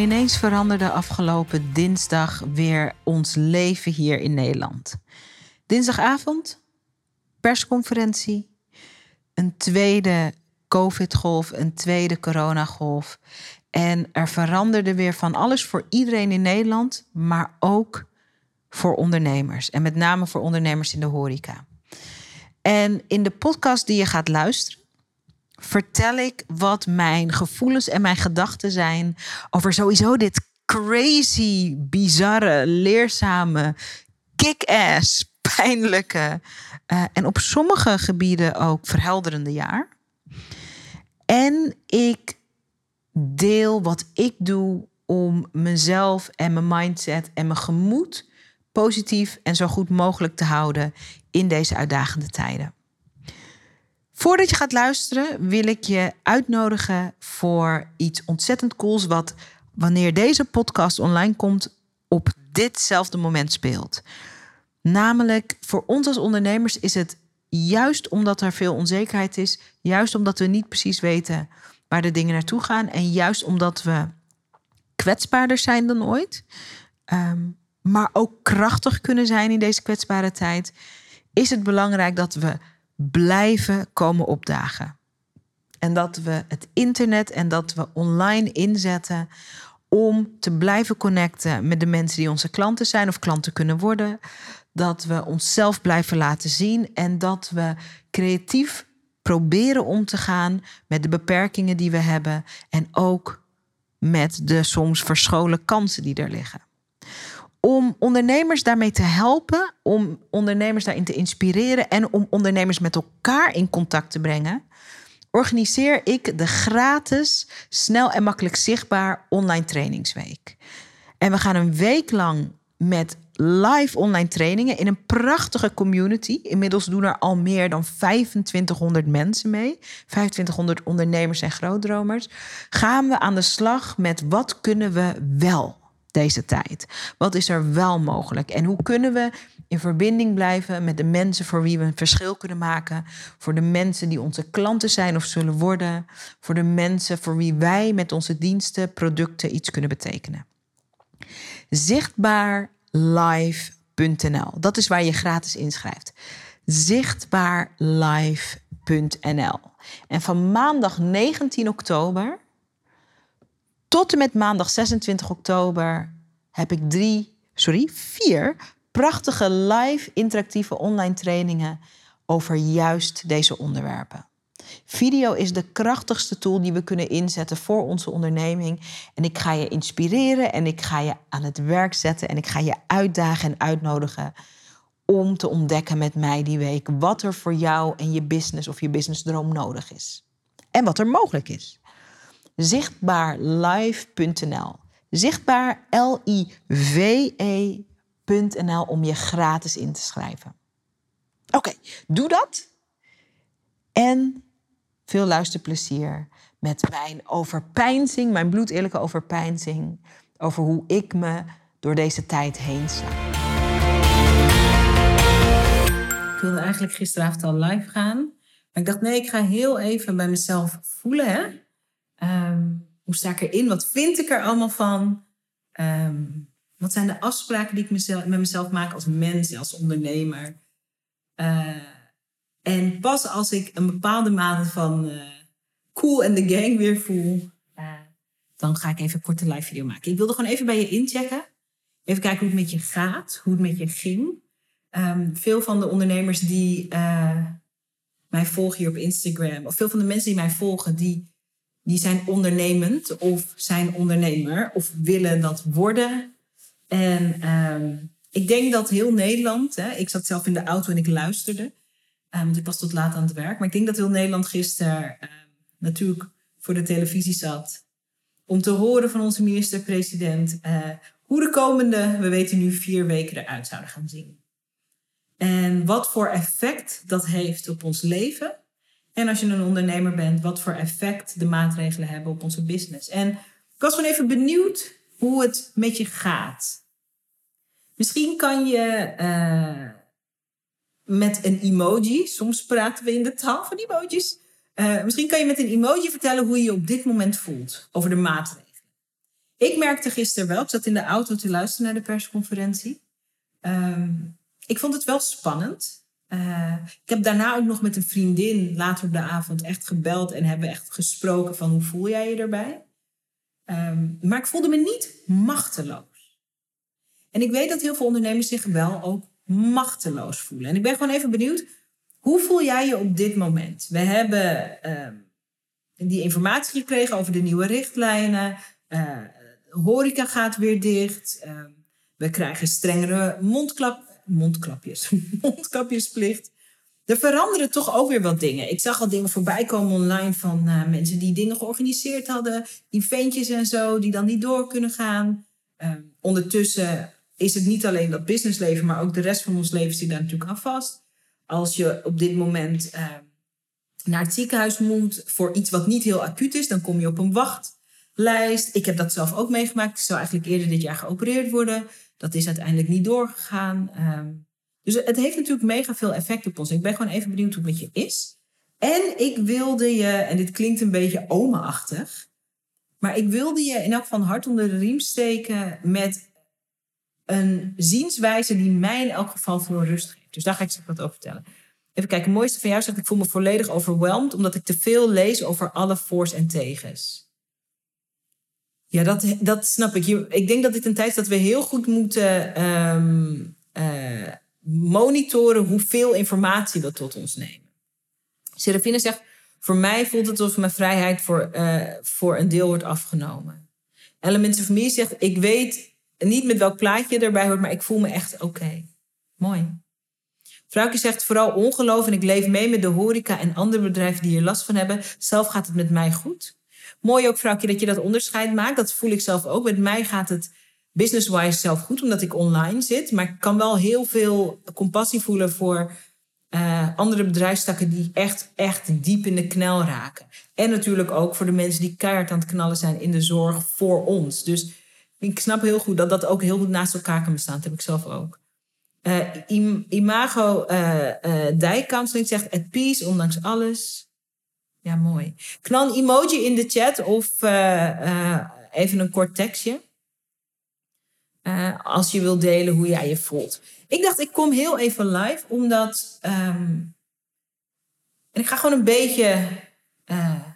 Ineens veranderde afgelopen dinsdag weer ons leven hier in Nederland. Dinsdagavond, persconferentie, een tweede COVID-golf, een tweede coronagolf. En er veranderde weer van alles voor iedereen in Nederland, maar ook voor ondernemers. En met name voor ondernemers in de horeca. En in de podcast die je gaat luisteren, vertel ik wat mijn gevoelens en mijn gedachten zijn over sowieso dit crazy, bizarre, leerzame, kick-ass, pijnlijke uh, en op sommige gebieden ook verhelderende jaar. En ik deel wat ik doe om mezelf en mijn mindset en mijn gemoed positief en zo goed mogelijk te houden in deze uitdagende tijden. Voordat je gaat luisteren, wil ik je uitnodigen voor iets ontzettend cools, wat wanneer deze podcast online komt, op ditzelfde moment speelt. Namelijk, voor ons als ondernemers is het juist omdat er veel onzekerheid is, juist omdat we niet precies weten waar de dingen naartoe gaan en juist omdat we kwetsbaarder zijn dan ooit, ehm, maar ook krachtig kunnen zijn in deze kwetsbare tijd, is het belangrijk dat we blijven komen opdagen. En dat we het internet en dat we online inzetten om te blijven connecten met de mensen die onze klanten zijn of klanten kunnen worden. Dat we onszelf blijven laten zien en dat we creatief proberen om te gaan met de beperkingen die we hebben en ook met de soms verscholen kansen die er liggen om ondernemers daarmee te helpen, om ondernemers daarin te inspireren en om ondernemers met elkaar in contact te brengen, organiseer ik de gratis, snel en makkelijk zichtbaar online trainingsweek. En we gaan een week lang met live online trainingen in een prachtige community. Inmiddels doen er al meer dan 2500 mensen mee. 2500 ondernemers en grootdromers. Gaan we aan de slag met wat kunnen we wel deze tijd? Wat is er wel mogelijk? En hoe kunnen we in verbinding blijven met de mensen voor wie we een verschil kunnen maken? Voor de mensen die onze klanten zijn of zullen worden? Voor de mensen voor wie wij met onze diensten, producten iets kunnen betekenen? Zichtbaarlive.nl. Dat is waar je gratis inschrijft. Zichtbaarlive.nl. En van maandag 19 oktober tot en met maandag 26 oktober heb ik drie, sorry, vier prachtige live interactieve online trainingen over juist deze onderwerpen. Video is de krachtigste tool die we kunnen inzetten voor onze onderneming. En ik ga je inspireren en ik ga je aan het werk zetten en ik ga je uitdagen en uitnodigen om te ontdekken met mij die week wat er voor jou en je business of je businessdroom nodig is. En wat er mogelijk is zichtbaarlive.nl. Zichtbaar L-I-V-E.nl om je gratis in te schrijven. Oké, doe dat. En veel luisterplezier met mijn overpeinzing, mijn bloedeerlijke overpeinzing over hoe ik me door deze tijd heen sla. Ik wilde eigenlijk gisteravond al live gaan. Maar ik dacht, nee, ik ga heel even bij mezelf voelen. Hè? Ehm, hoe sta ik erin? Wat vind ik er allemaal van? Ehm, wat zijn de afspraken die ik mezelf, met mezelf maak als mens, als ondernemer? Uh, en pas als ik een bepaalde mate van uh, cool en de gang weer voel, uh, dan ga ik even een korte live video maken. Ik wilde gewoon even bij je inchecken. Even kijken hoe het met je gaat, hoe het met je ging. Um, veel van de ondernemers die mij volgen hier op Instagram, of veel van de mensen die mij volgen, die die zijn ondernemend of zijn ondernemer of willen dat worden. En um, ik denk dat heel Nederland, hè, ik zat zelf in de auto en ik luisterde, um, want ik was tot laat aan het werk, maar ik denk dat heel Nederland gisteren um, natuurlijk voor de televisie zat om te horen van onze minister-president uh, hoe de komende, we weten nu, vier weken eruit zouden gaan zien. En wat voor effect dat heeft op ons leven. En als je een ondernemer bent, wat voor effect de maatregelen hebben op onze business. En ik was gewoon even benieuwd hoe het met je gaat. Misschien kan je eh, met een emoji, soms praten we in de taal van emojis. Uh, misschien kan je met een emoji vertellen hoe je je op dit moment voelt over de maatregelen. Ik merkte gisteren wel, ik zat in de auto te luisteren naar de persconferentie. Ehm, ik vond het wel spannend. Uh, ik heb daarna ook nog met een vriendin later op de avond echt gebeld en hebben echt gesproken van hoe voel jij je erbij. Um, maar ik voelde me niet machteloos. En ik weet dat heel veel ondernemers zich wel ook machteloos voelen. En ik ben gewoon even benieuwd, hoe voel jij je op dit moment? We hebben uh, die informatie gekregen over de nieuwe richtlijnen. Uh, horeca gaat weer dicht. Uh, we krijgen strengere mondklap, mondklapjes, mondkapjesplicht. Er veranderen toch ook weer wat dingen. Ik zag al dingen voorbij komen online van uh, mensen die dingen georganiseerd hadden. Eventjes en zo, die dan niet door kunnen gaan. Ehm, ondertussen is het niet alleen dat businessleven, maar ook de rest van ons leven zit daar natuurlijk aan vast. Als je op dit moment uh, naar het ziekenhuis moet voor iets wat niet heel acuut is, dan kom je op een wachtlijst. Ik heb dat zelf ook meegemaakt. Ik zou eigenlijk eerder dit jaar geopereerd worden. Dat is uiteindelijk niet doorgegaan. Um, dus het heeft natuurlijk mega veel effect op ons. Ik ben gewoon even benieuwd hoe het met je is. En ik wilde je, en dit klinkt een beetje oma-achtig, maar ik wilde je in elk geval hart onder de riem steken met een zienswijze die mij in elk geval veel rust geeft. Dus daar ga ik straks wat over vertellen. Even kijken, het mooiste van jou zegt, ik voel me volledig overweldigd omdat ik te veel lees over alle voor's en tegens. Ja, dat, dat snap ik. Ik denk dat dit een tijd is dat we heel goed moeten um, uh, monitoren hoeveel informatie we tot ons nemen. Serafine zegt, voor mij voelt het alsof mijn vrijheid voor, uh, voor een deel wordt afgenomen. Elementen van mij zegt, ik weet niet met welk plaatje erbij hoort, maar ik voel me echt oké. Mooi. Vrouwtje zegt vooral ongeloof en ik leef mee met de horeca en andere bedrijven die hier last van hebben. Zelf gaat het met mij goed. Mooi ook, vrouwtje, dat je dat onderscheid maakt. Dat voel ik zelf ook. Met mij gaat het business-wise zelf goed, omdat ik online zit. Maar ik kan wel heel veel compassie voelen voor uh, andere bedrijfstakken die echt, echt diep in de knel raken. En natuurlijk ook voor de mensen die keihard aan het knallen zijn in de zorg voor ons. Dus ik snap heel goed dat dat ook heel goed naast elkaar kan bestaan. Dat heb ik zelf ook. Uh, Imago uh, zegt at peace, ondanks alles. Ja, mooi. Knal een emoji in de chat of even een kort tekstje. als je wilt delen hoe jij je voelt. Ik dacht, ik kom heel even live, omdat... Um, en ik ga gewoon een beetje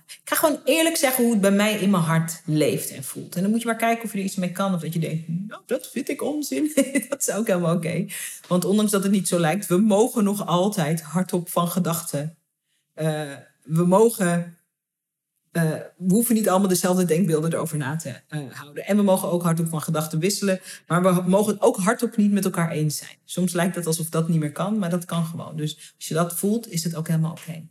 ik ga gewoon eerlijk zeggen hoe het bij mij in mijn hart leeft en voelt. En dan moet je maar kijken of je er iets mee kan. Of dat je denkt, nou, dat vind ik onzin. dat is ook helemaal oké. Want ondanks dat het niet zo lijkt, we mogen nog altijd hardop van gedachten. We mogen... Uh, we hoeven niet allemaal dezelfde denkbeelden erover na te uh, houden. En we mogen ook hardop van gedachten wisselen. Maar we mogen ook hardop niet met elkaar eens zijn. Soms lijkt het alsof dat niet meer kan, maar dat kan gewoon. Dus als je dat voelt, is het ook helemaal oké.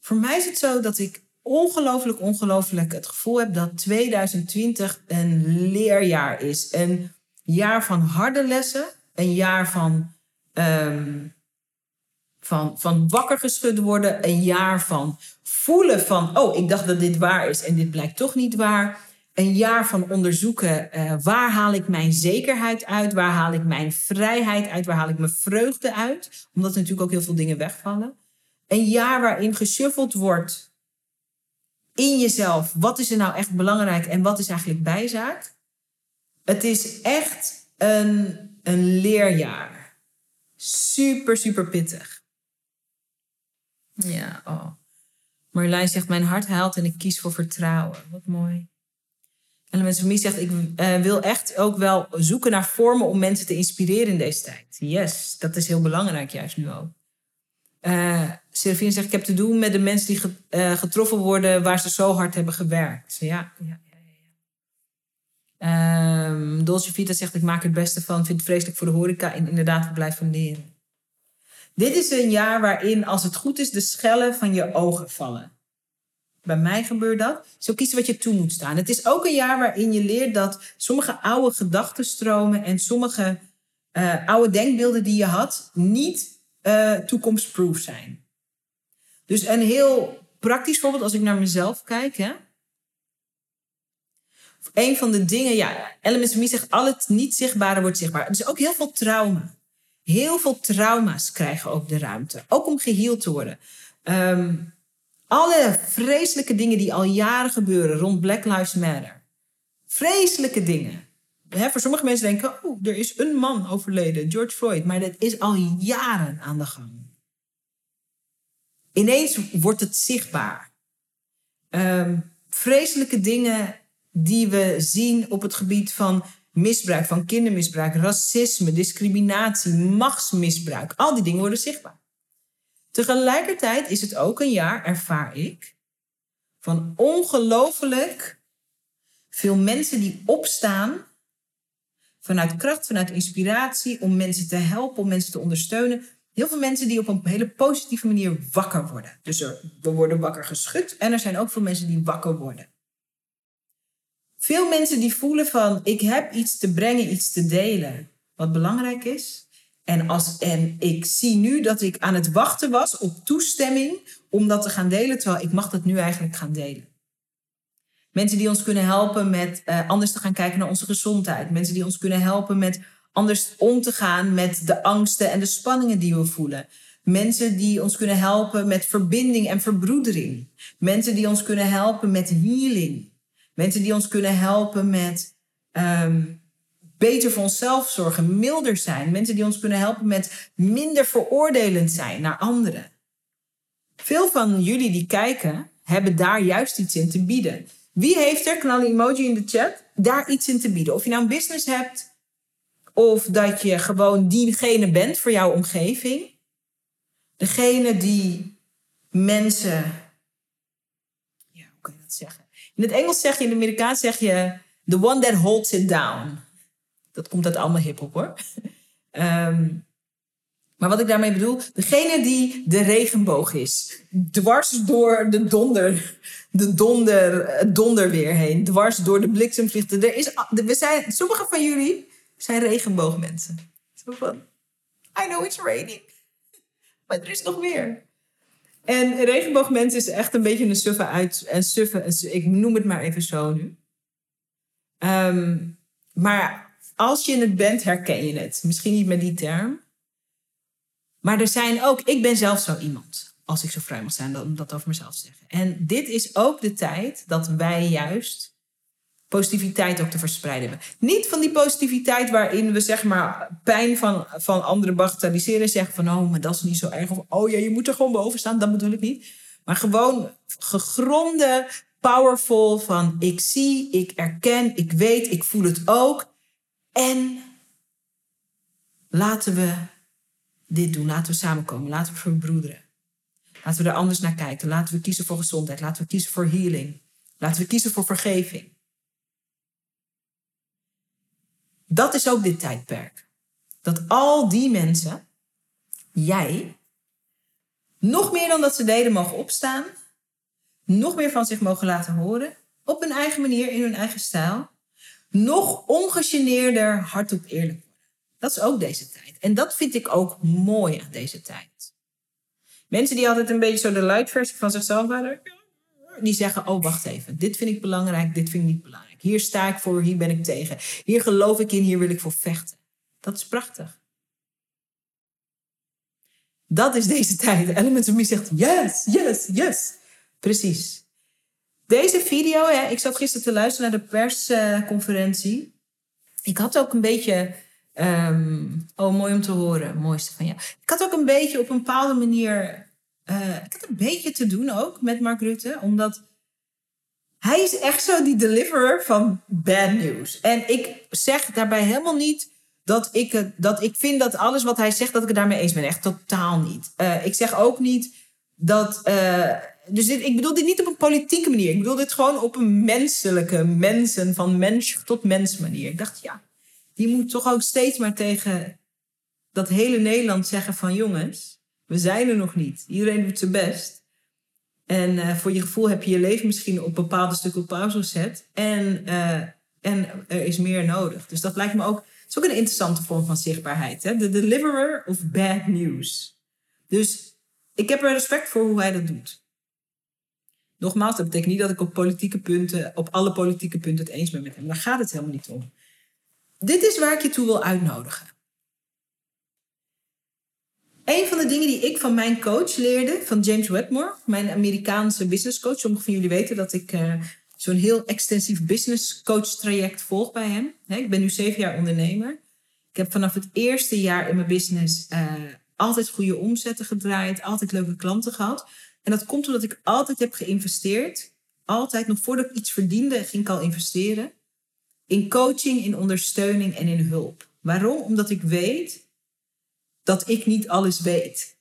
Voor mij is het zo dat ik ongelooflijk, ongelooflijk het gevoel heb dat 2020 een leerjaar is. Een jaar van harde lessen, een jaar van, um, van, van wakker geschud worden, een jaar van voelen van, oh, ik dacht dat dit waar is en dit blijkt toch niet waar. Een jaar van onderzoeken, uh, waar haal ik mijn zekerheid uit? Waar haal ik mijn vrijheid uit? Waar haal ik mijn vreugde uit? Omdat er natuurlijk ook heel veel dingen wegvallen. Een jaar waarin geshuffeld wordt in jezelf. Wat is er nou echt belangrijk en wat is eigenlijk bijzaak? Het is echt een, een leerjaar. Super, super pittig. Ja, oh. Marjolein zegt, mijn hart haalt en ik kies voor vertrouwen. Wat mooi. En mensen mij zegt, ik uh, wil echt ook wel zoeken naar vormen om mensen te inspireren in deze tijd. Yes, dat is heel belangrijk juist nu ook. Uh, Serafine zegt, ik heb te doen met de mensen die uh, getroffen worden waar ze zo hard hebben gewerkt. Ja. ja. Um, Dolce Vita zegt, ik maak het beste van, vind het vreselijk voor de horeca en inderdaad, we blijven leren. Dit is een jaar waarin, als het goed is, de schellen van je ogen vallen. Bij mij gebeurt dat. Zo kiezen wat je toe moet staan. Het is ook een jaar waarin je leert dat sommige oude gedachtenstromen en sommige uh, oude denkbeelden die je had niet uh, toekomstproof zijn. Dus een heel praktisch voorbeeld als ik naar mezelf kijk. Hè? Een van de dingen, ja, Me zegt al het niet zichtbare wordt zichtbaar. Is ook heel veel trauma. Heel veel trauma's krijgen ook de ruimte. Ook om geheeld te worden. Um, alle vreselijke dingen die al jaren gebeuren rond Black Lives Matter. Vreselijke dingen. voor sommige mensen denken, oh, er is een man overleden, George Floyd. Maar dat is al jaren aan de gang. Ineens wordt het zichtbaar. Um, vreselijke dingen die we zien op het gebied van misbruik, van kindermisbruik, racisme, discriminatie, machtsmisbruik. Al die dingen worden zichtbaar. Tegelijkertijd is het ook een jaar, ervaar ik, van ongelooflijk veel mensen die opstaan vanuit kracht, vanuit inspiratie, om mensen te helpen, om mensen te ondersteunen. Heel veel mensen die op een hele positieve manier wakker worden. Dus er, we worden wakker geschud en er zijn ook veel mensen die wakker worden. Veel mensen die voelen van ik heb iets te brengen, iets te delen, wat belangrijk is. En, als, en ik zie nu dat ik aan het wachten was op toestemming om dat te gaan delen, terwijl ik mag dat nu eigenlijk gaan delen. Mensen die ons kunnen helpen met uh, anders te gaan kijken naar onze gezondheid. Mensen die ons kunnen helpen met anders om te gaan met de angsten en de spanningen die we voelen. Mensen die ons kunnen helpen met verbinding en verbroedering. Mensen die ons kunnen helpen met healing. Mensen die ons kunnen helpen met um, beter voor onszelf zorgen, milder zijn. Mensen die ons kunnen helpen met minder veroordelend zijn naar anderen. Veel van jullie die kijken, hebben daar juist iets in te bieden. Wie heeft er, knal een emoji in de chat, daar iets in te bieden? Of je nou een business hebt, of dat je gewoon diegene bent voor jouw omgeving. Degene die mensen. Ja, hoe kan je dat zeggen? In het Engels zeg je, in het Amerikaans zeg je. The one that holds it down. Dat komt uit allemaal hip-hop hoor. um, maar wat ik daarmee bedoel, degene die de regenboog is, dwars door de donder, de donder, donderweer heen, dwars door de bliksemvliegtuig. Er is, we zijn, sommige van jullie zijn regenboogmensen. Zo van, I know it's raining, maar er is nog meer. En regenboogmensen is echt een beetje een suffe uit, en suffe, ik noem het maar even zo nu. Um, maar als je het bent, herken je het. Misschien niet met die term. Maar er zijn ook, ik ben zelf zo iemand. Als ik zo vrij mag zijn om dat over mezelf te zeggen. En dit is ook de tijd dat wij juist positiviteit ook te verspreiden hebben. Niet van die positiviteit waarin we zeg maar pijn van, van anderen bagatelliseren en zeggen van oh, maar dat is niet zo erg. Of oh ja, je moet er gewoon boven staan. Dat bedoel ik niet. Maar gewoon gegronde, powerful van ik zie, ik erken, ik weet, ik voel het ook. En laten we dit doen. Laten we samenkomen. Laten we verbroederen. Laten we er anders naar kijken. Laten we kiezen voor gezondheid. Laten we kiezen voor healing. Laten we kiezen voor vergeving. Dat is ook dit tijdperk. Dat al die mensen, jij, nog meer dan dat ze deden mogen opstaan, nog meer van zich mogen laten horen, op hun eigen manier, in hun eigen stijl, nog ongegeneerder hardop eerlijk worden. Dat is ook deze tijd. En dat vind ik ook mooi aan deze tijd. Mensen die altijd een beetje zo de luidversie van zichzelf waren, die zeggen: Oh, wacht even. Dit vind ik belangrijk, dit vind ik niet belangrijk. Hier sta ik voor, hier ben ik tegen. Hier geloof ik in, hier wil ik voor vechten. Dat is prachtig. Dat is deze tijd. Elements of Me zegt: Yes, yes, yes. Precies. Deze video, hè, ik zat gisteren te luisteren naar de persconferentie. ik had ook een beetje. Um, oh, mooi om te horen. Mooiste van jou. Ik had ook een beetje op een bepaalde manier. Uh, ik had een beetje te doen ook met Mark Rutte, omdat hij is echt zo die deliverer van bad news. En ik zeg daarbij helemaal niet dat ik, dat ik vind dat alles wat hij zegt, dat ik het daarmee eens ben. Echt totaal niet. Uh, ik zeg ook niet dat. Uh, dus dit, ik bedoel dit niet op een politieke manier. Ik bedoel dit gewoon op een menselijke, mensen van mens tot mens manier. Ik dacht, ja, die moet toch ook steeds maar tegen dat hele Nederland zeggen van jongens, we zijn er nog niet. Iedereen doet zijn best. En uh, voor je gevoel heb je je leven misschien op bepaalde stukken op pauze gezet. En, uh, en er is meer nodig. Dus dat lijkt me ook, het is ook een interessante vorm van zichtbaarheid. Hè? De deliverer of bad news. Dus ik heb er respect voor hoe hij dat doet. Nogmaals, dat betekent niet dat ik op politieke punten, op alle politieke punten het eens ben met hem. Daar gaat het helemaal niet om. Dit is waar ik je toe wil uitnodigen. Een van de dingen die ik van mijn coach leerde, van James Wedmore, mijn Amerikaanse business coach. Sommigen van jullie weten dat ik uh, zo'n heel extensief business coach traject volg bij hem. ik ben nu zeven jaar ondernemer. Ik heb vanaf het eerste jaar in mijn business uh, altijd goede omzetten gedraaid, altijd leuke klanten gehad. En dat komt omdat ik altijd heb geïnvesteerd. Altijd, nog voordat ik iets verdiende, ging ik al investeren. In coaching, in ondersteuning en in hulp. Waarom? Omdat ik weet dat ik niet alles weet.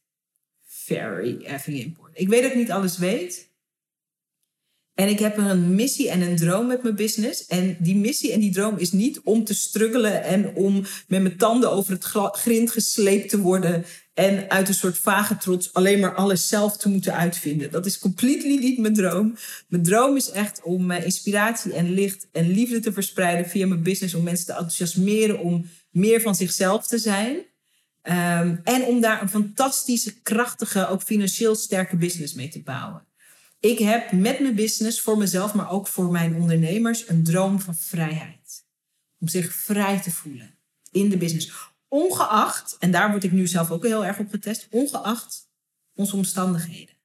Very effing important. Ik weet dat ik niet alles weet. En ik heb een missie en een droom met mijn business. En die missie en die droom is niet om te struggelen en om met mijn tanden over het grind gesleept te worden. En uit een soort vage trots alleen maar alles zelf te moeten uitvinden. Dat is completely niet mijn droom. Mijn droom is echt om eh, inspiratie en licht en liefde te verspreiden via mijn business. Om mensen te enthousiasmeren om meer van zichzelf te zijn. Um, en om daar een fantastische, krachtige, ook financieel sterke business mee te bouwen. Ik heb met mijn business, voor mezelf, maar ook voor mijn ondernemers, een droom van vrijheid. Om zich vrij te voelen in de business. Ongeacht, en daar word ik nu zelf ook heel erg op getest, ongeacht onze omstandigheden.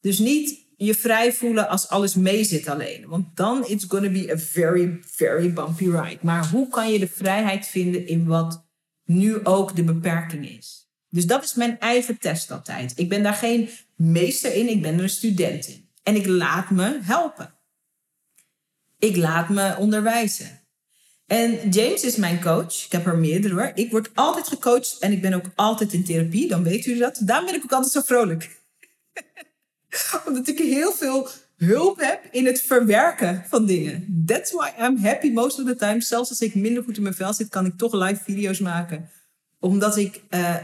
Dus niet je vrij voelen als alles meezit alleen. Want dan it's gonna be a very, very bumpy ride. Maar hoe kan je de vrijheid vinden in wat nu ook de beperking is? Dus dat is mijn eigen test altijd. Ik ben daar geen meester in, ik ben er een student in. En ik laat me helpen. Ik laat me onderwijzen. En James is mijn coach. Ik heb er meerdere hoor. Ik word altijd gecoacht en ik ben ook altijd in therapie. Dan weet u dat. Daarom ben ik ook altijd zo vrolijk. Omdat ik heel veel hulp heb in het verwerken van dingen. That's why I'm happy most of the time. Zelfs als ik minder goed in mijn vel zit, kan ik toch live video's maken. Omdat ik uh,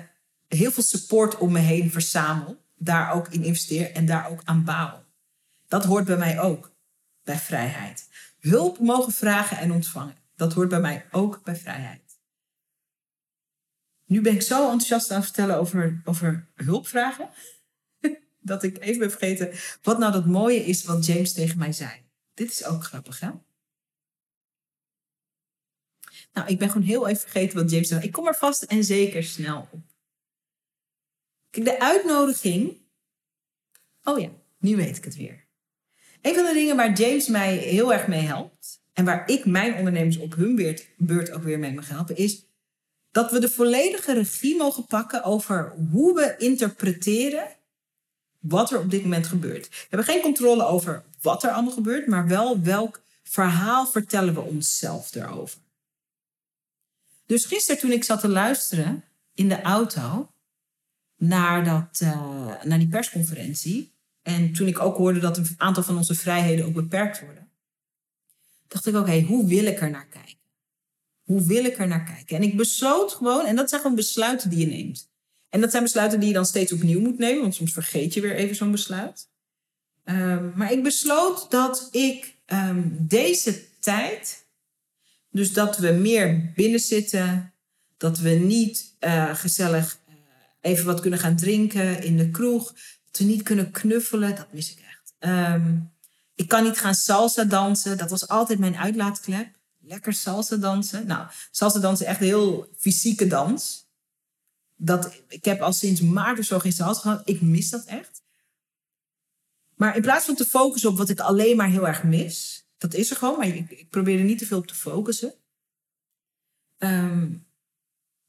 heel veel support om me heen verzamel. Daar ook in investeer en daar ook aan bouw. Dat hoort bij mij ook. Bij vrijheid. Hulp mogen vragen en ontvangen. Dat hoort bij mij ook bij vrijheid. Nu ben ik zo enthousiast aan het vertellen over, over hulpvragen. Dat ik even ben vergeten wat nou dat mooie is wat James tegen mij zei. Dit is ook grappig, hè? Nou, ik ben gewoon heel even vergeten wat James zei. Ik kom er vast en zeker snel op. Kijk, de uitnodiging. Oh ja, nu weet ik het weer. Een van de dingen waar James mij heel erg mee helpt, en waar ik mijn ondernemers op hun beurt, ook weer mee mag helpen, is dat we de volledige regie mogen pakken over hoe we interpreteren wat er op dit moment gebeurt. We hebben geen controle over wat er allemaal gebeurt, maar wel welk verhaal vertellen we onszelf daarover. Dus gisteren toen ik zat te luisteren in de auto naar, dat, uh, naar die persconferentie. En toen ik ook hoorde dat een aantal van onze vrijheden ook beperkt worden dacht ik, oké, hoe wil ik er naar kijken? Hoe wil ik er naar kijken? En ik besloot gewoon, en dat zijn gewoon besluiten die je neemt. En dat zijn besluiten die je dan steeds opnieuw moet nemen, want soms vergeet je weer even zo'n besluit. Um, maar ik besloot dat ik um, deze tijd, dus dat we meer binnen zitten, dat we niet uh, gezellig uh, even wat kunnen gaan drinken in de kroeg, dat we niet kunnen knuffelen, dat mis ik echt. Um, ik kan niet gaan salsa dansen. Dat was altijd mijn uitlaatklep. Lekker salsa dansen. Nou, salsa dansen echt heel fysieke dans. Dat, ik heb al sinds maart of zo geen gehad. Ik mis dat echt. Maar in plaats van te focussen op wat ik alleen maar heel erg mis. Dat is er gewoon, maar ik, ik probeer er niet te veel op te focussen. Um,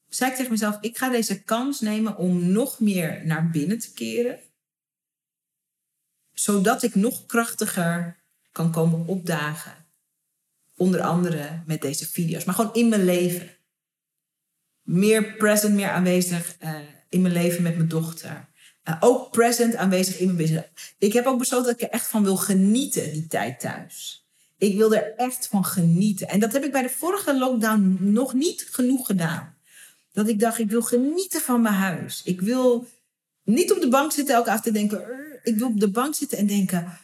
zei ik tegen mezelf, ik ga deze kans nemen om nog meer naar binnen te keren zodat ik nog krachtiger kan komen opdagen. Onder andere met deze video's, maar gewoon in mijn leven. Meer present, meer aanwezig uh, in mijn leven met mijn dochter. Uh, ook present aanwezig in mijn business. Ik heb ook besloten dat ik er echt van wil genieten, die tijd thuis. Ik wil er echt van genieten. En dat heb ik bij de vorige lockdown nog niet genoeg gedaan. Dat ik dacht, ik wil genieten van mijn huis. Ik wil niet op de bank zitten elke avond te denken ik wil op de bank zitten en denken...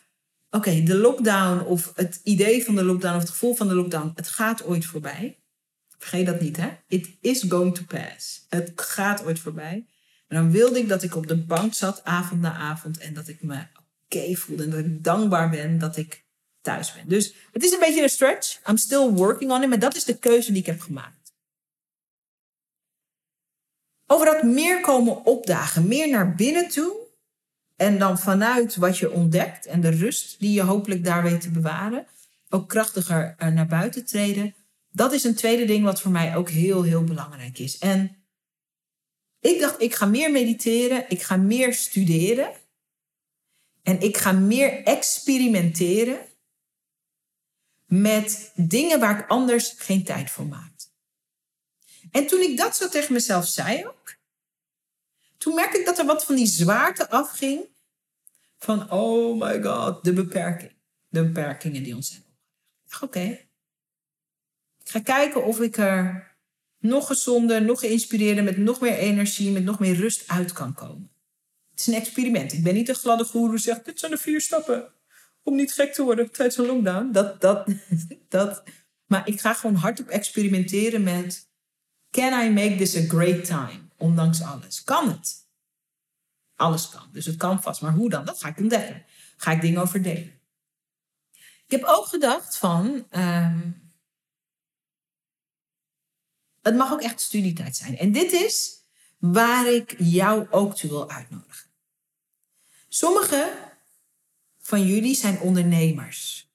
Oké, de lockdown of het idee van de lockdown of het gevoel van de lockdown... het gaat ooit voorbij. Vergeet dat niet, hè? It is going to pass. Het gaat ooit voorbij. En dan wilde ik dat ik op de bank zat, avond na avond... en dat ik me oké voelde en dat ik dankbaar ben dat ik thuis ben. Dus het is een beetje een stretch. I'm still working on it, maar dat is de keuze die ik heb gemaakt. Over dat meer komen opdagen, meer naar binnen toe. En dan vanuit wat je ontdekt en de rust die je hopelijk daar weet te bewaren, ook krachtiger naar buiten treden. Dat is een tweede ding wat voor mij ook heel, heel belangrijk is. En ik dacht, ik ga meer mediteren, ik ga meer studeren. En ik ga meer experimenteren met dingen waar ik anders geen tijd voor maakte. En toen ik dat zo tegen mezelf zei ook, toen merkte ik dat er wat van die zwaarte afging van, oh my god, de beperking. De beperkingen die ons zijn opgelegd. Oké. Ga kijken of ik er nog gezonder, nog geïnspireerder, met nog meer energie, met nog meer rust uit kan komen. Het is een experiment. Ik ben niet een gladde goeroe die zegt, dit zijn de vier stappen om niet gek te worden tijdens een lockdown. Dat, dat, dat. Maar ik ga gewoon hardop experimenteren met... Can I make this a great time? Ondanks alles. Kan het? Alles kan. Dus het kan vast. Maar hoe dan? Dat ga ik ontdekken. Ga ik dingen over delen. Ik heb ook gedacht van... Um, het mag ook echt studietijd zijn. En dit is waar ik jou ook toe wil uitnodigen. Sommige van jullie zijn ondernemers.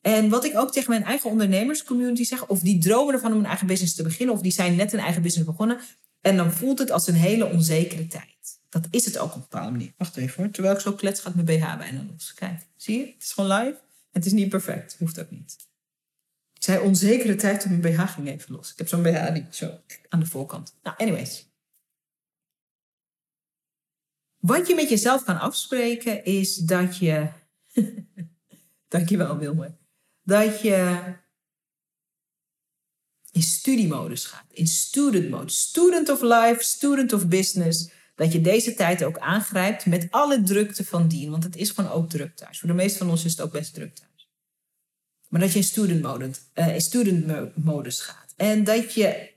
En wat ik ook tegen mijn eigen ondernemerscommunity zeg, of die dromen ervan om een eigen business te beginnen, of die zijn net een eigen business begonnen, en dan voelt het als een hele onzekere tijd. Dat is het ook op een bepaalde manier. Wacht even hoor. Terwijl ik zo klets gaat mijn BH bijna los. Kijk, zie je? Het is gewoon live. Het is niet perfect. Hoeft ook niet. Zei onzekere tijd toen mijn BH ging even los. Ik heb zo'n BH niet zo aan de voorkant. Nou, anyways. Wat je met jezelf kan afspreken is dat je. Dankjewel, Wilmer. Dat je in studiemodus gaat, in student mode. Student of life, student of business. Dat je deze tijd ook aangrijpt met alle drukte van dien. Want het is gewoon ook druk thuis. Voor de meeste van ons is het ook best druk thuis. Maar dat je in student, mode, uh, in student modus gaat. En dat je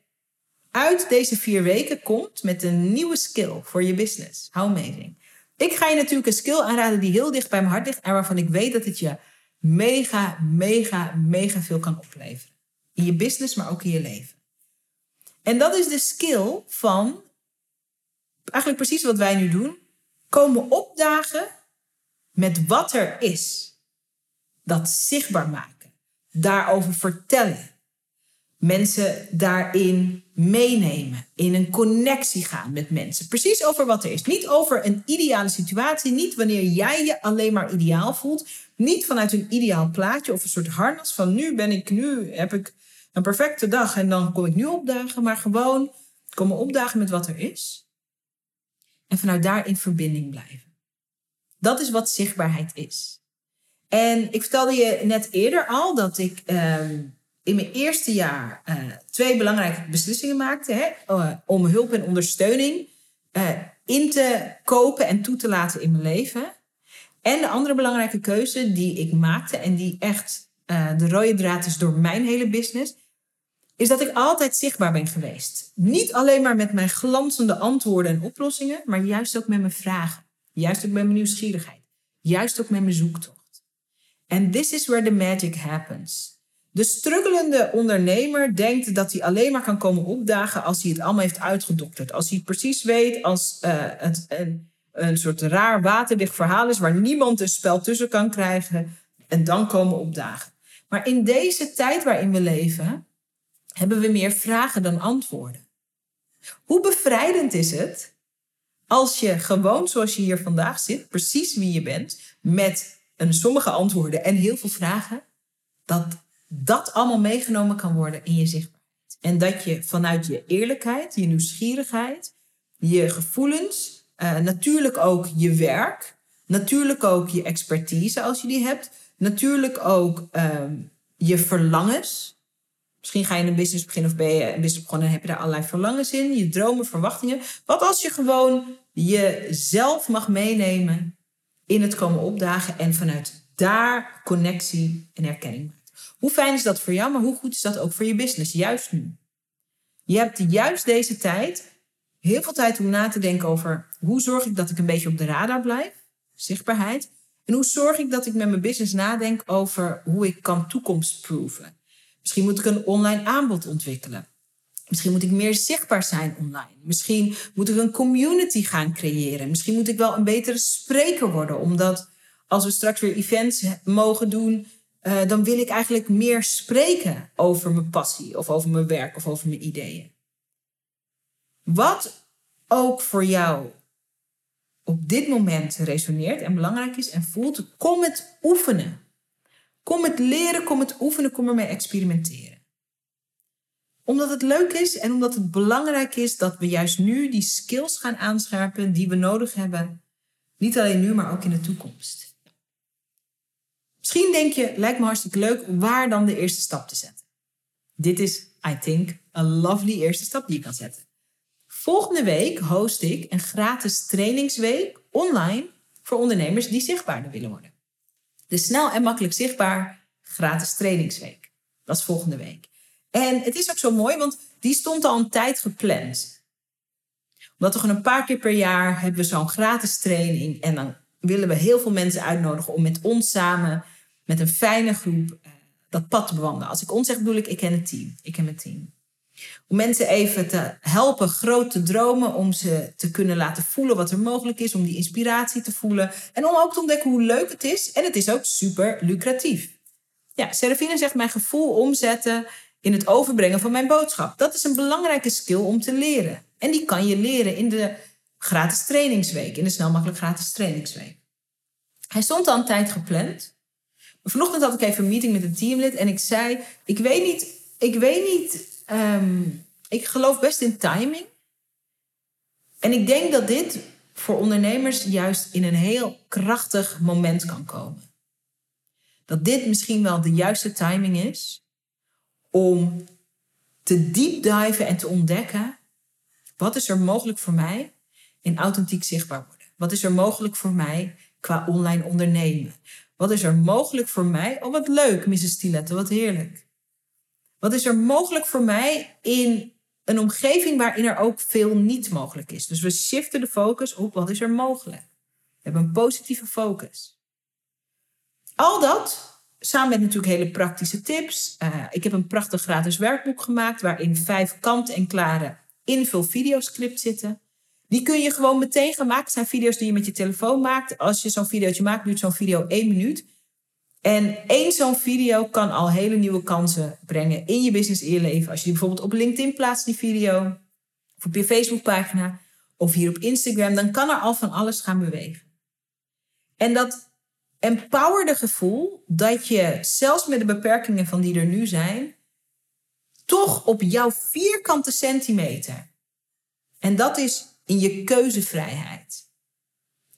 uit deze vier weken komt met een nieuwe skill voor je business. How amazing. Ik ga je natuurlijk een skill aanraden die heel dicht bij mijn hart ligt en waarvan ik weet dat het je mega, mega, mega veel kan opleveren. In je business, maar ook in je leven. En dat is de skill van, eigenlijk precies wat wij nu doen, komen opdagen met wat er is. Dat zichtbaar maken. Daarover vertellen mensen daarin meenemen, in een connectie gaan met mensen. Precies over wat er is. Niet over een ideale situatie, niet wanneer jij je alleen maar ideaal voelt, niet vanuit een ideaal plaatje of een soort harnas van nu ben ik, nu heb ik een perfecte dag en dan kom ik nu opdagen, maar gewoon komen opdagen met wat er is. En vanuit daar in verbinding blijven. Dat is wat zichtbaarheid is. En ik vertelde je net eerder al dat ik. Ehm, in mijn eerste jaar uh, twee belangrijke beslissingen maakte. Hè, uh, om hulp en ondersteuning uh, in te kopen en toe te laten in mijn leven. En de andere belangrijke keuze die ik maakte en die echt de rode draad is door mijn hele business, is dat ik altijd zichtbaar ben geweest. Niet alleen maar met mijn glanzende antwoorden en oplossingen, maar juist ook met mijn vragen. Juist ook met mijn nieuwsgierigheid. Juist ook met mijn zoektocht. And this is where the magic happens. De struggelende ondernemer denkt dat hij alleen maar kan komen opdagen als hij het allemaal heeft uitgedokterd. Als hij het precies weet, als uh, het een, een soort raar waterdicht verhaal is waar niemand een spel tussen kan krijgen en dan komen opdagen. Maar in deze tijd waarin we leven, hebben we meer vragen dan antwoorden. Hoe bevrijdend is het als je gewoon zoals je hier vandaag zit, precies wie je bent, met een sommige antwoorden en heel veel vragen, dat dat allemaal meegenomen kan worden in je zichtbaarheid. En dat je vanuit je eerlijkheid, je nieuwsgierigheid, je gevoelens, uh, natuurlijk ook je werk, natuurlijk ook je expertise als je die hebt, natuurlijk ook uh, je verlangens. Misschien ga je een business beginnen of ben je een business begonnen en heb je daar allerlei verlangens in, je dromen, verwachtingen. Wat als je gewoon jezelf mag meenemen in het komen opdagen en vanuit daar connectie en herkenning maakt. Hoe fijn is dat voor jou, maar hoe goed is dat ook voor je business, juist nu? Je hebt juist deze tijd heel veel tijd om na te denken over hoe zorg ik dat ik een beetje op de radar blijf, zichtbaarheid. En hoe zorg ik dat ik met mijn business nadenk over hoe ik kan toekomstproeven. Misschien moet ik een online aanbod ontwikkelen. Misschien moet ik meer zichtbaar zijn online. Misschien moet ik een community gaan creëren. Misschien moet ik wel een betere spreker worden, omdat als we straks weer events mogen doen, uh, dan wil ik eigenlijk meer spreken over mijn passie of over mijn werk of over mijn ideeën. Wat ook voor jou op dit moment resoneert en belangrijk is en voelt, kom het oefenen. Kom het leren, kom het oefenen, kom ermee experimenteren. Omdat het leuk is en omdat het belangrijk is dat we juist nu die skills gaan aanscherpen die we nodig hebben. Niet alleen nu, maar ook in de toekomst. Misschien denk je, lijkt me hartstikke leuk, waar dan de eerste stap te zetten. Dit is, I think, een lovely eerste stap die je kan zetten. Volgende week host ik een gratis trainingsweek online voor ondernemers die zichtbaarder willen worden. De snel en makkelijk zichtbaar gratis trainingsweek. Dat is volgende week. En het is ook zo mooi, want die stond al een tijd gepland. Omdat we gewoon een paar keer per jaar hebben we zo'n gratis training. En dan willen we heel veel mensen uitnodigen om met ons samen, met een fijne groep, eh, dat pad te bewandelen. Als ik ons zeg, bedoel ik, ik ken het team. Ik ken mijn team. Om mensen even te helpen groot te dromen, om ze te kunnen laten voelen wat er mogelijk is, om die inspiratie te voelen en om ook te ontdekken hoe leuk het is. En het is ook super lucratief. Ja, Serafine zegt mijn gevoel omzetten in het overbrengen van mijn boodschap. Dat is een belangrijke skill om te leren. En die kan je leren in de gratis trainingsweek, in de snel makkelijk gratis trainingsweek. Hij stond al een tijd gepland. Vanochtend had ik even een meeting met een teamlid en ik zei: Ik weet niet, ik weet niet Ehm, ik geloof best in timing. En ik denk dat dit voor ondernemers juist in een heel krachtig moment kan komen. Dat dit misschien wel de juiste timing is om te deep diven en te ontdekken wat is er mogelijk voor mij in authentiek zichtbaar worden. Wat is er mogelijk voor mij qua online ondernemen? Wat is er mogelijk voor mij? Oh, wat leuk, Mrs. Stiletto, wat heerlijk. Wat is er mogelijk voor mij in een omgeving waarin er ook veel niet mogelijk is? Dus we shiften de focus op wat is er mogelijk. We hebben een positieve focus. Al dat, samen met natuurlijk hele praktische tips. Uh, ik heb een prachtig gratis werkboek gemaakt waarin vijf kant-en-klare invulvideoscripts zitten. Die kun je gewoon meteen gaan maken. Het zijn video's die je met je telefoon maakt. Als je zo'n videootje maakt, duurt zo'n video één minuut. En één zo'n video kan al hele nieuwe kansen brengen in je business, in je leven. Als je die bijvoorbeeld op LinkedIn plaatst, die video, of op je Facebookpagina, of hier op Instagram, dan kan er al van alles gaan bewegen. En dat empowerde gevoel dat je, zelfs met de beperkingen van die er nu zijn, toch op jouw vierkante centimeter. En dat is in je keuzevrijheid.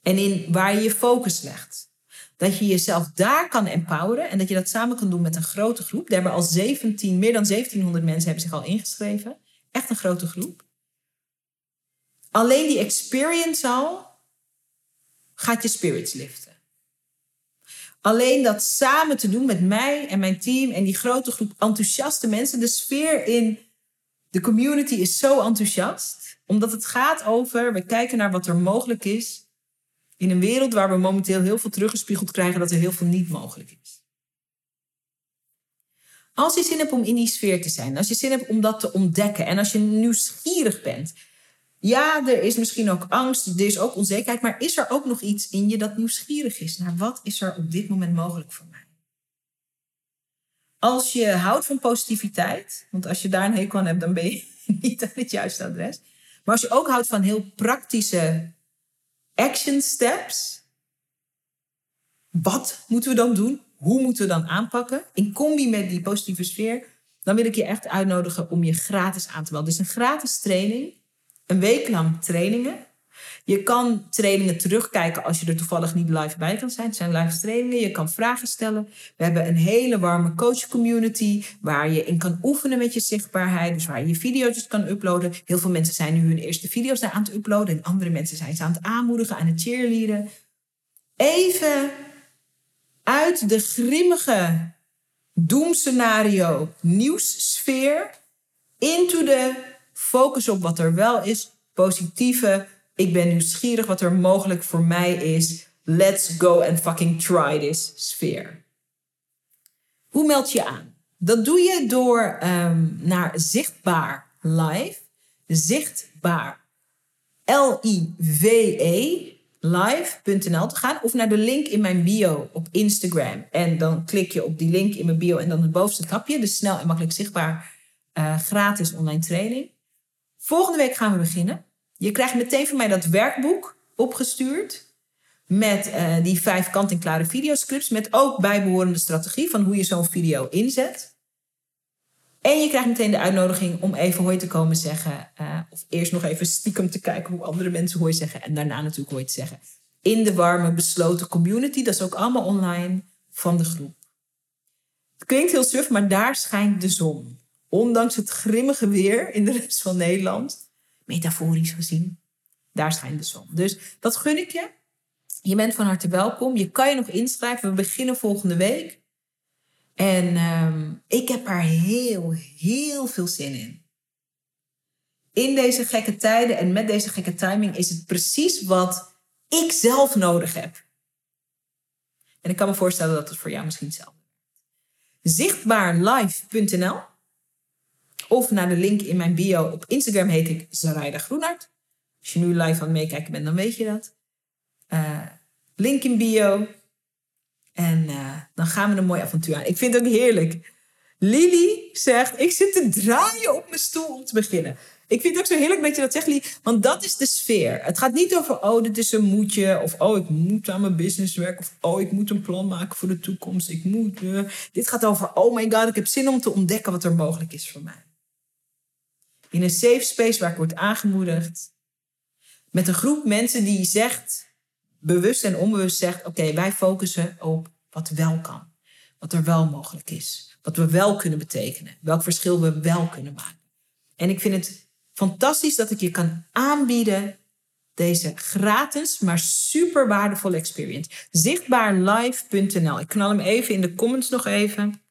En in waar je je focus legt. Dat je jezelf daar kan empoweren en dat je dat samen kan doen met een grote groep. Daar hebben al 17, meer dan 1700 mensen hebben zich al ingeschreven. Echt een grote groep. Alleen die experience al gaat je spirits liften. Alleen dat samen te doen met mij en mijn team en die grote groep enthousiaste mensen. De sfeer in de community is zo enthousiast. Omdat het gaat over, we kijken naar wat er mogelijk is in een wereld waar we momenteel heel veel teruggespiegeld krijgen dat er heel veel niet mogelijk is. Als je zin hebt om in die sfeer te zijn, als je zin hebt om dat te ontdekken en als je nieuwsgierig bent. Ja, er is misschien ook angst, er is ook onzekerheid, maar is er ook nog iets in je dat nieuwsgierig is naar wat is er op dit moment mogelijk voor mij? Als je houdt van positiviteit, want als je daar een hekel aan hebt, dan ben je niet aan het juiste adres. Maar als je ook houdt van heel praktische action steps. Wat moeten we dan doen? Hoe moeten we dan aanpakken? In combi met die positieve sfeer, dan wil ik je echt uitnodigen om je gratis aan te melden. Dus een gratis training, een week lang trainingen. Je kan trainingen terugkijken als je er toevallig niet live bij kan zijn. Het zijn live trainingen. Je kan vragen stellen. We hebben een hele warme coach community waar je in kan oefenen met je zichtbaarheid. Dus waar je je video's kan uploaden. Heel veel mensen zijn nu hun eerste video's daar aan het uploaden. En andere mensen zijn ze aan het aanmoedigen, aan het cheerleaden. even uit de grimmige doemscenario nieuwssfeer into de focus op wat er wel is, positieve. Ik ben nieuwsgierig wat er mogelijk voor mij is. Let's go and fucking try this sfeer. Hoe meld je aan? Dat doe je door um, naar Zichtbaar Live. Zichtbaar. L-I-V-E live.nl te gaan of naar de link in mijn bio op Instagram. En dan klik je op die link in mijn bio en dan het bovenste tapje, dus snel en makkelijk zichtbaar uh, gratis online training. Volgende week gaan we beginnen. Je krijgt meteen van mij dat werkboek opgestuurd. Met uh, die vijf kant-en-klare videoscripts. Met ook bijbehorende strategie van hoe je zo'n video inzet. En je krijgt meteen de uitnodiging om even hooi te komen zeggen. Uh, of eerst nog even stiekem te kijken hoe andere mensen hooi zeggen. En daarna natuurlijk hooi te zeggen. In de warme, besloten community. Dat is ook allemaal online van de groep. Het klinkt heel suf, maar daar schijnt de zon. Ondanks het grimmige weer in de rest van Nederland. Metaforisch gezien. Daar schijnt de zon. Dus dat gun ik je. Je bent van harte welkom. Je kan je nog inschrijven. We beginnen volgende week. En ehm, ik heb er heel, heel veel zin in. In deze gekke tijden en met deze gekke timing is het precies wat ik zelf nodig heb. En ik kan me voorstellen dat het voor jou misschien hetzelfde is. Zichtbaarlive.nl of naar de link in mijn bio op Instagram heet ik Zaraida Groenart. Als je nu live aan het meekijken bent, dan weet je dat. Uh, link in bio. En uh, dan gaan we een mooi avontuur aan. Ik vind het ook heerlijk. Lily zegt, ik zit te draaien op mijn stoel om te beginnen. Ik vind het ook zo heerlijk dat je dat zegt, Lily. Want dat is de sfeer. Het gaat niet over, oh, dit is een moetje. Of, oh, ik moet aan mijn business werken. Of, oh, ik moet een plan maken voor de toekomst. Ik moet... Uh. Dit gaat over, oh my god, ik heb zin om te ontdekken wat er mogelijk is voor mij. In een safe space waar ik word aangemoedigd. Met een groep mensen die zegt bewust en onbewust zegt: oké, wij focussen op wat wel kan. Wat er wel mogelijk is. Wat we wel kunnen betekenen. Welk verschil we wel kunnen maken. En ik vind het fantastisch dat ik je kan aanbieden deze gratis, maar super waardevolle experience. Zichtbaarlive.nl. Ik knal hem even in de comments nog even.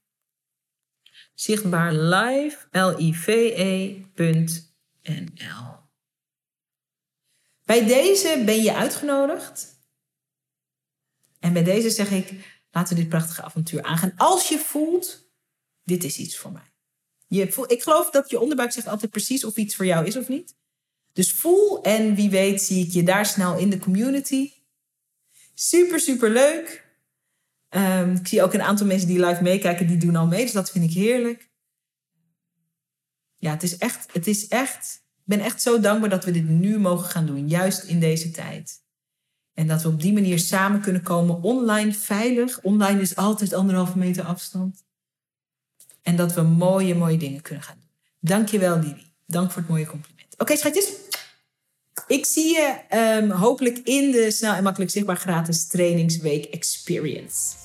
Zichtbaarlive, L-I-V-E.nl. Bij deze ben je uitgenodigd en bij deze zeg ik, laten we dit prachtige avontuur aangaan. Als je voelt, dit is iets voor mij. Je ik geloof dat je onderbuik zegt altijd precies of iets voor jou is of niet. Dus voel en wie weet zie ik je daar snel in de community. Super, super leuk. Um, ik zie ook een aantal mensen die live meekijken, die doen al mee. Dus dat vind ik heerlijk. Ja, het is echt, het is echt, ik ben echt zo dankbaar dat we dit nu mogen gaan doen. Juist in deze tijd. En dat we op die manier samen kunnen komen, online veilig. Online is altijd anderhalve meter afstand. En dat we mooie, mooie dingen kunnen gaan doen. Dankjewel, Lili. Dank voor het mooie compliment. Oké, schatjes. Ik zie je um, hopelijk in de snel en makkelijk zichtbaar gratis trainingsweek experience.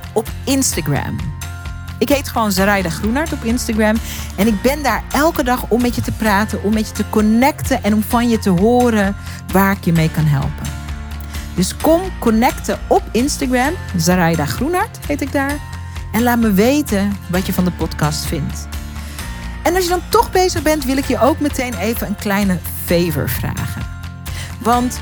op Instagram. Ik heet gewoon Zaraida Groenart op Instagram. En ik ben daar elke dag om met je te praten, om met je te connecten en om van je te horen waar ik je mee kan helpen. Dus kom connecten op Instagram. Zaraida Groenart heet ik daar. En laat me weten wat je van de podcast vindt. En als je dan toch bezig bent, wil ik je ook meteen even een kleine favor vragen. Want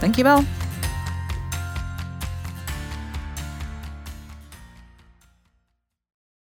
Dankjewel.